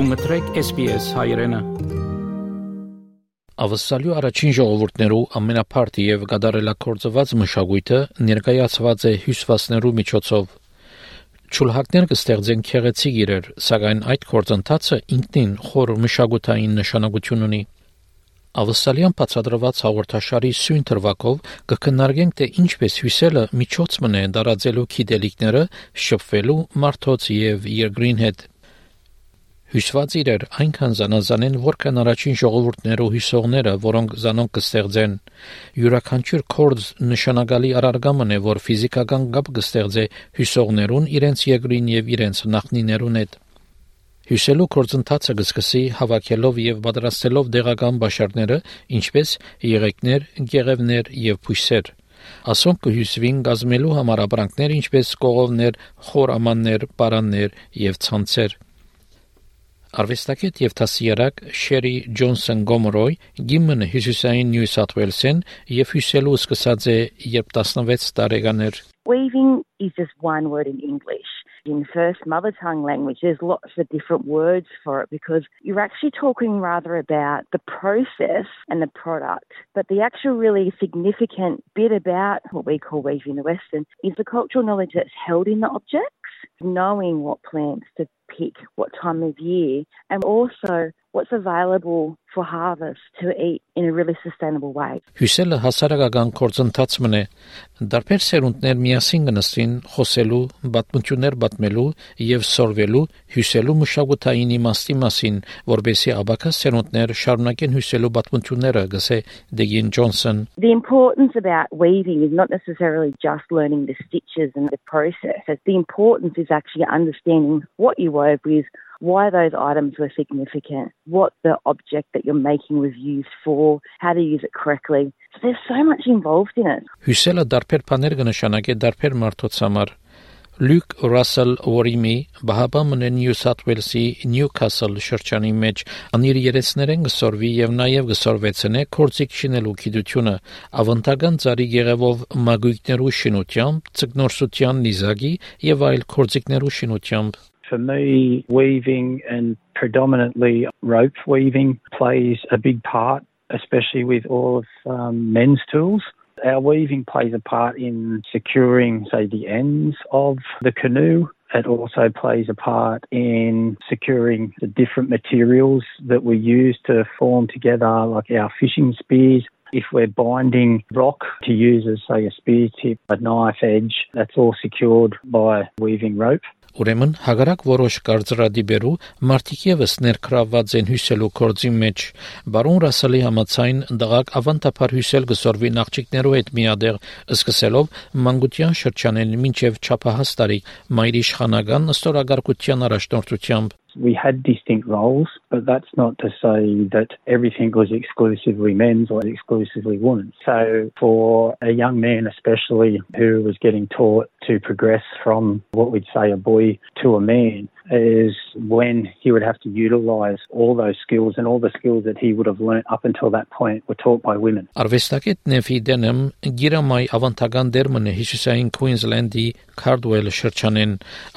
Դու մտրեք SPS հայրենը։ Ավսալյու առաջին ժողովուրդներու ամենափարտ եւ գադարելակորձված մշակույթը ներկայացված է հյուսվածներու միջոցով։ Ճուլհակներ կստեղծեն քեղեցիկ իրեր, սակայն այդ կորձընթացը ինքնին խոր մշակութային նշանակություն ունի։ Ավսալյան բացադրված հաղորդաշարի սույն թրվակով կքննարկենք թե ինչպես հյուսելը միջոց մնե դարաձելու գիտելիքները շփվելու մարդոց եւ երկրին հետ։ Հյուսված իրեր այնքան զանազան են, որքան առաջին ժողովուրդներու հյուսողները, որոնք զանոնք կստեղծեն։ Յուրաքանչյուր կորձ նշանակալի առարգամն է, որ ֆիզիկական կապ կստեղծե հյուսողներուն իրենց երկրին եւ իրենց նախնիներուն հետ։ Հյուսելու գործընթացը կսկսի հավաքելով եւ պատրաստելով դեղական բաշարները, ինչպես եղեկներ, գեղևներ եւ փույսեր։ Ասոնք կհյուսվին գազմելու համար ապրանքներ, ինչպես կողովներ, խորամաններ, պարաններ եւ ցանցեր։ Արվեստագետ եւ տասիարակ Շերի Ջոնսոն Գոմորոյ գիմն հյուսիսային Նյու Սաթ Ուելսեն եւ հյուսելու սկսած է երբ 16 տարեկան էր Weaving is just one word in English. In first mother tongue language, there's lots of different words for it because you're actually talking rather about the process and the product. But the actual really significant bit about what we call weaving the Western is the cultural knowledge that's held in the objects, knowing what plants to pick, what time of year, and also what's available for harvest to eat in a really sustainable way. Հյուսելը հասարակական կորձընթացն է։ Դարբեր սերունդներ միասին կնստին խոսելու, պատմություններ պատմելու եւ սորվելու հյուսելու մշակութային իմաստի մասին, որբեսի աբակա սերունդներ շարունակեն հյուսելու պատմությունները, գսե Դեգին Ջոնսոն։ The importance about weaving is not necessarily just learning the stitches and the process. The importance is actually understanding what you wove with why those items were significant, what the object that you're making was used for, how to use it correctly. So there's so much involved in it. Հյուսելը դարբեր բաներ կնշանակե դարբեր մարդոց համար։ Լյուկ Ռասել Օրիմի Բահաբամն Նյու Սաթ Ուելսի Նյուքասլ շրջանի մեջ անիր երեսներեն գսորվի եւ նաեւ գսորվեցնե կորցիկ շինելու գիտությունը ավանդական ծարի գեղևով մագույկներու շինությամբ, ցկնորսության նիզակի եւ այլ կորցիկներու շինությամբ For me, weaving and predominantly rope weaving plays a big part, especially with all of um, men's tools. Our weaving plays a part in securing, say, the ends of the canoe. It also plays a part in securing the different materials that we use to form together, like our fishing spears. If we're binding rock to use as, say, a spear tip, a knife edge, that's all secured by weaving rope. Ուրեմն հագարակ որոշ կարծրադիբերու մարդիկ եւս ներքրաված են հյուսելու կորձի մեջ։ Բարոն Ռասելի համացայն դղակ ավանդապար հյուսել գսորվի նախճիկներու հետ միադեղ սկսելով մանկության շրջանեն մինչև չափահաս տարի մայր իշխանական ստորագարկության առաջնորդությամբ we had distinct roles, but that's not to say that everything was exclusively men's or exclusively women's. So for a young man especially who was getting taught to progress from what we'd say a boy to a man, is when he would have to utilize all those skills and all the skills that he would have learnt up until that point were taught by women. Արվեստագետ Նեֆի Դենեմ գիրամայ ավանդական դերմն է հիշուսային Քուինզլենդի Քարդուել շրջանեն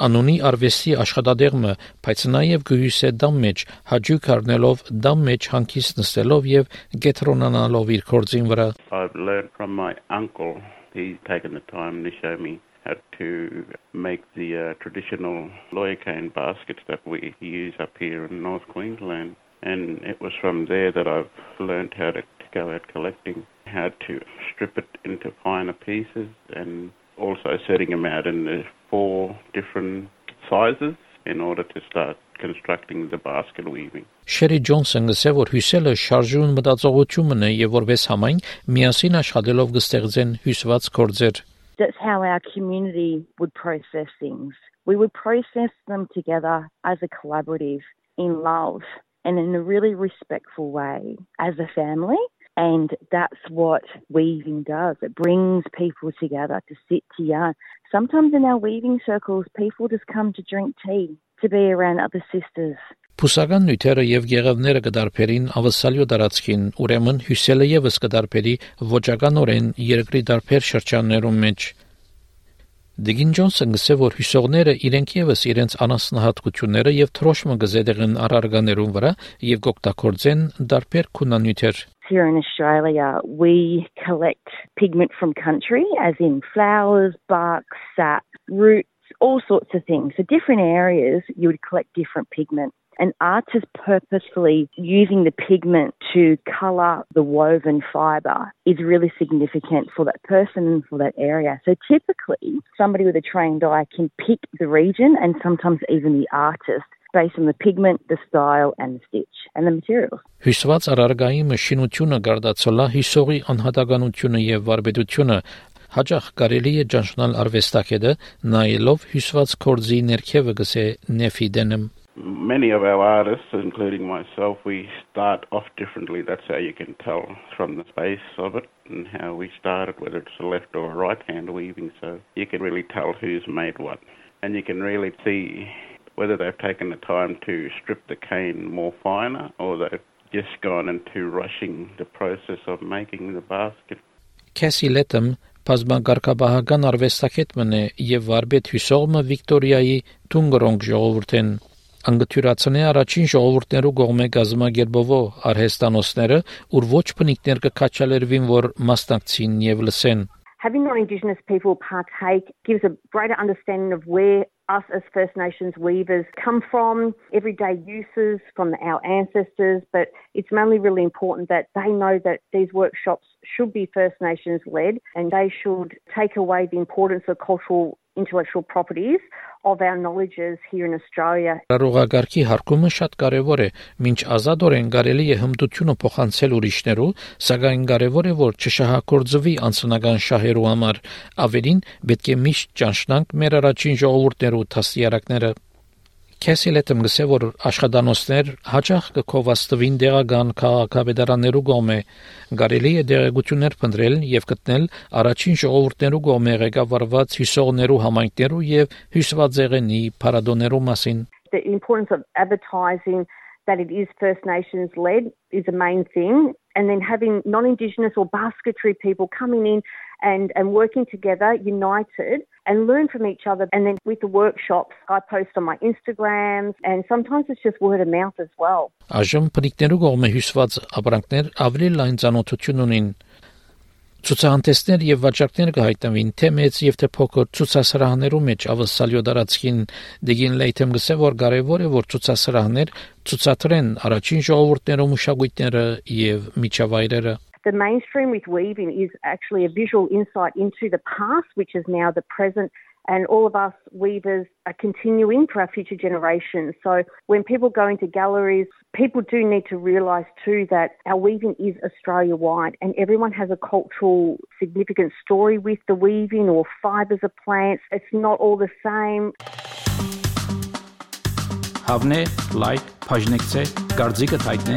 անունի արվեստի աշխատադեղմը, բայց նաև գույսե դամ մեջ հաջուկ առնելով դամ մեջ հանգիստ նստելով եւ գետրոնանալով իր կորձին վրա I've learned from my uncle. He's taken the time to show me how to make the uh, traditional lawyer cane baskets that we use up here in North Queensland. And it was from there that I've learned how to, go out collecting, how to strip it into finer pieces, and also setting them out in the four different sizes in order to start constructing the basket weaving. Շերի Ջոնսոնը ասել որ հյուսելը շարժուն մտածողությունն է եւ որպես համայն միասին աշխատելով կստեղծեն հյուսված կորձեր That's how our community would process things. We would process them together as a collaborative in love and in a really respectful way as a family. And that's what weaving does. It brings people together to sit to yarn. Sometimes in our weaving circles, people just come to drink tea, to be around other sisters. Փուսական նյութերը եւ գեղևները կդարբերին ավսալյո դարածքին, ուրեմն հյուսելը եւս կդարբերի ոչականորեն երկրի դարբեր շրջաններում մեջ։ Դիգին Ջոնսը գսե որ հյուսողները իրենք եւս իրենց անասնահատկությունները եւ թրոշմը գզեդեղեն առարգաներուն վրա եւ գոկտակորձեն դարբեր քունանյութեր Here in Australia, we collect pigment from country, as in flowers, bark, sap, roots, all sorts of things. So different areas, you would collect different pigment. And artists purposefully using the pigment to colour the woven fibre is really significant for that person and for that area. So typically, somebody with a trained eye can pick the region and sometimes even the artist based on the pigment, the style and the stitch and the materials. Հյուսված արարգայի մշինությունը գարդացոլա հիսողի անհատականությունը եւ վարպետությունը հաջող կարելի է ճանչնալ արվեստակետը նայելով հյուսված կորձի ներքևը գսե նեֆի դենեմ many of our artists, including myself, we start off differently. That's how you can tell from the space of it and how we started, whether it's a left or a right hand weaving. So you can really tell who's made what. And you can really see whether they've taken the time to strip the cane more finer or they've just gone into rushing the process of making the basket. Cassie Letham բազմագարկաբահական արվեստագետ եւ վարպետ հյուսողը Վիկտորիայի Թունգրոնգ ժողովրդեն անգթյուրացնե առաջին ժողովուրդներու կողմէ գազմագերբովո արհեստանոցները, ուր ոչ բնիկներ կքաչալերվին, որ մասնակցին եւ լսեն։ Having non-Indigenous people partake gives a greater understanding of where us as First Nations weavers come from, everyday uses from our ancestors, but it's mainly really important that they know that these workshops should be First Nations led and they should take away the importance of cultural intellectual properties of our knowledges here in Australia. Ռողագարքի հարկումը շատ կարևոր է, ինչ ազատորեն կարելի է հմտությունը փոխանցել ուրիշներու, սակայն կարևոր է որ չշահակորձվի անձնական շահերու համար։ Ավելին պետք է միշտ ճանչնանք մեր առաջին ժողովուրդներու Քեսի լետը մսե որ աշխատանոցներ հաճախ կկովաստվին դեղական քաղաքավեդարաներու գոմե գարելի է դեղեցություններ փնտրել եւ գտնել առաջին ժողովուրդներու գոմե ղեկավարված հյուսողներու համայնքներու եւ հյուսվածեղենի պարադոներու մասին The importance of advertising that it is First Nations led is a main thing and then having non-indigenous or basketry people coming in and and working together united and learn from each other. And then with the workshops, I post on my Instagrams, and sometimes it's just word of mouth as well. Այժմ բնիկներու կողմէ հյուսված ապրանքներ ավելի լայն ցանոթություն ունին Ցուցահանդեսներ եւ վաճառքներ կհայտնվին թե մեծ եւ թե փոքր ցուցասրահներու մեջ ավսալյո դարածքին դեգին լեյթեմ գսե որ կարեւոր է որ ցուցասրահներ ցուցադրեն առաջին ժողովուրդներու մշակույթները եւ միջավայրերը The mainstream with weaving is actually a visual insight into the past, which is now the present, and all of us weavers are continuing for our future generations. So when people go into galleries, people do need to realise too that our weaving is Australia wide and everyone has a cultural significant story with the weaving or fibres of plants. It's not all the same. Հավնե, լայք, բաժնեկցե, դարձիկը թայտնե,